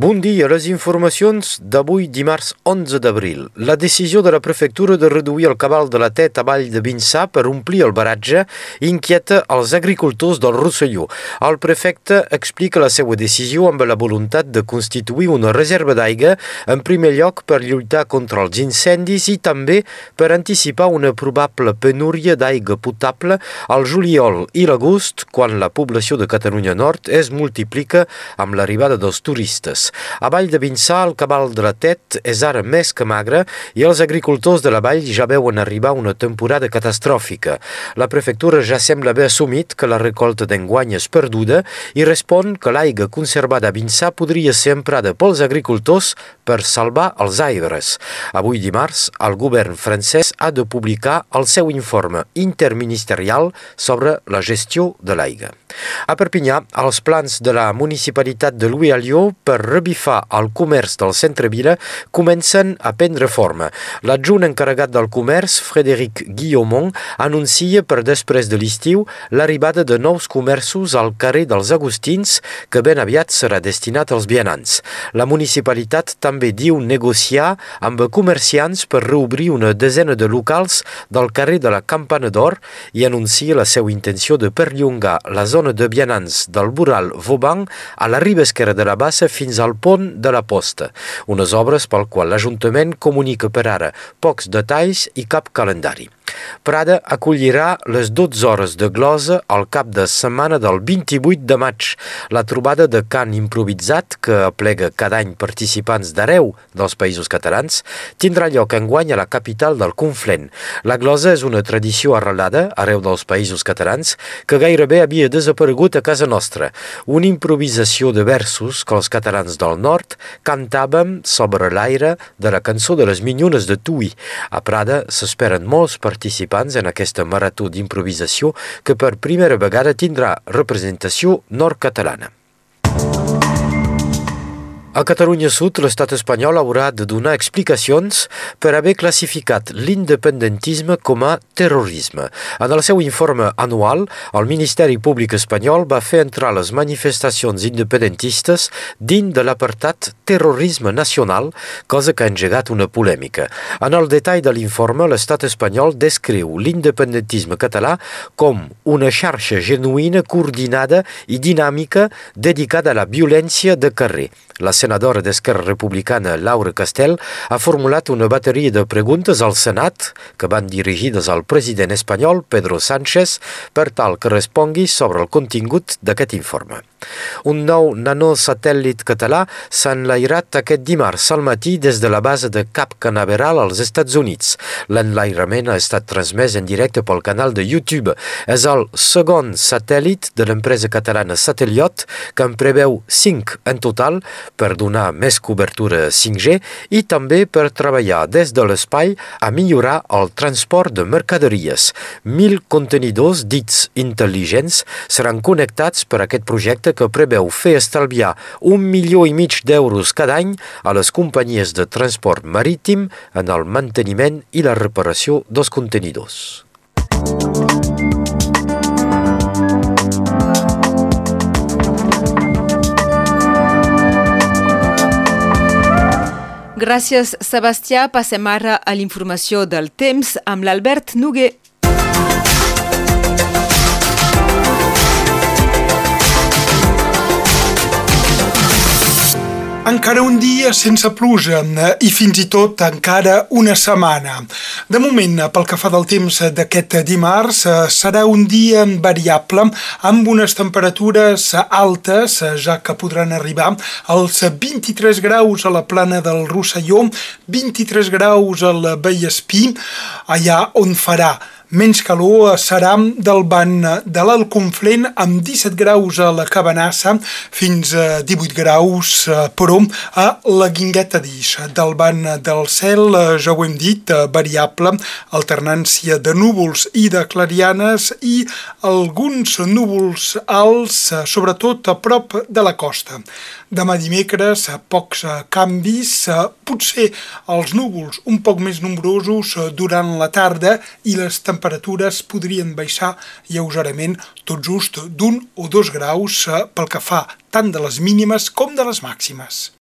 Bon dia. Les informacions d'avui dimarts 11 d'abril. La decisió de la prefectura de reduir el cabal de la Tet a Vall de Vinçà per omplir el baratge inquieta els agricultors del Rosselló. El prefecte explica la seva decisió amb la voluntat de constituir una reserva d'aigua en primer lloc per lluitar contra els incendis i també per anticipar una probable penúria d'aigua potable al juliol i l'agost quan la població de Catalunya Nord es multiplica amb l'arribada dels turistes. A Vall de Vinçà, el cabal de la Tet és ara més que magre i els agricultors de la vall ja veuen arribar una temporada catastròfica. La prefectura ja sembla haver assumit que la recolta d'enguany és perduda i respon que l'aigua conservada a Vinçà podria ser emprada pels agricultors per salvar els aigres. Avui dimarts, el govern francès ha de publicar el seu informe interministerial sobre la gestió de l'aigua. A Perpinyà, els plans de la municipalitat de Louis Alliot per revifar el comerç del centre-vila comencen a prendre forma. L'adjunt encarregat del comerç, Frédéric Guillaumont, anuncia per després de l'estiu l'arribada de nous comerços al carrer dels Agustins que ben aviat serà destinat als vianants. La municipalitat també diu negociar amb comerciants per reobrir una desena de locals del carrer de la Campana d'Or i anuncia la seva intenció de perllongar la zona de vianants del Bural Vauban a la riba esquerra de la bassa fins al pont de la Posta, unes obres pel qual l'Ajuntament comunica per ara pocs detalls i cap calendari. Prada acollirà les 12 hores de glosa al cap de setmana del 28 de maig. La trobada de cant improvisat, que aplega cada any participants d'areu dels països catalans, tindrà lloc enguany a la capital del Conflent. La glosa és una tradició arrelada arreu dels països catalans que gairebé havia desaparegut a casa nostra. Una improvisació de versos que els catalans del nord cantàvem sobre l'aire de la cançó de les minyones de Tui. A Prada s'esperen molts participants en aquesta marató d'improvisació que per primera vegada tindrà representació nord-catalana. A Catalunya Sud, l'estat espanyol haurà de donar explicacions per haver classificat l'independentisme com a terrorisme. En el seu informe anual, el Ministeri Públic espanyol va fer entrar les manifestacions independentistes dins de l'apartat terrorisme nacional, cosa que ha engegat una polèmica. En el detall de l'informe, l'estat espanyol descriu l'independentisme català com una xarxa genuïna, coordinada i dinàmica dedicada a la violència de carrer. La senadora d'Esquerra Republicana, Laura Castell, ha formulat una bateria de preguntes al Senat que van dirigides al president espanyol, Pedro Sánchez, per tal que respongui sobre el contingut d'aquest informe. Un nou nanosatèl·lit català s'ha enlairat aquest dimarts al matí des de la base de Cap Canaveral als Estats Units. L'enlairament ha estat transmès en directe pel canal de YouTube. És el segon satèl·lit de l'empresa catalana Satelliot, que en preveu 5 en total per donar més cobertura 5G i també per treballar des de l'espai a millorar el transport de mercaderies. Mil contenidors dits intel·ligents seran connectats per aquest projecte que preveu fer estalviar un milió i mig d'euros cada any a les companyies de transport marítim en el manteniment i la reparació dels contenidors. Gràcies, Sebastià. Passem ara a l'informació del temps amb l'Albert Noguer. Encara un dia sense pluja eh, i fins i tot encara una setmana. De moment, eh, pel que fa del temps d'aquest dimarts, eh, serà un dia variable amb unes temperatures altes, ja que podran arribar als 23 graus a la plana del Rosselló, 23 graus al Vallespí, allà on farà Menys calor serà del ban de l'Alconflent amb 17 graus a la Cabanassa fins a 18 graus, eh, però a la Guingueta d'Ix. Del ban del cel, eh, ja ho hem dit, eh, variable, alternància de núvols i de clarianes i alguns núvols alts, sobretot a prop de la costa. Demà dimecres, pocs canvis, potser els núvols un poc més nombrosos durant la tarda i les temperatures podrien baixar lleugerament tot just d'un o dos graus pel que fa tant de les mínimes com de les màximes.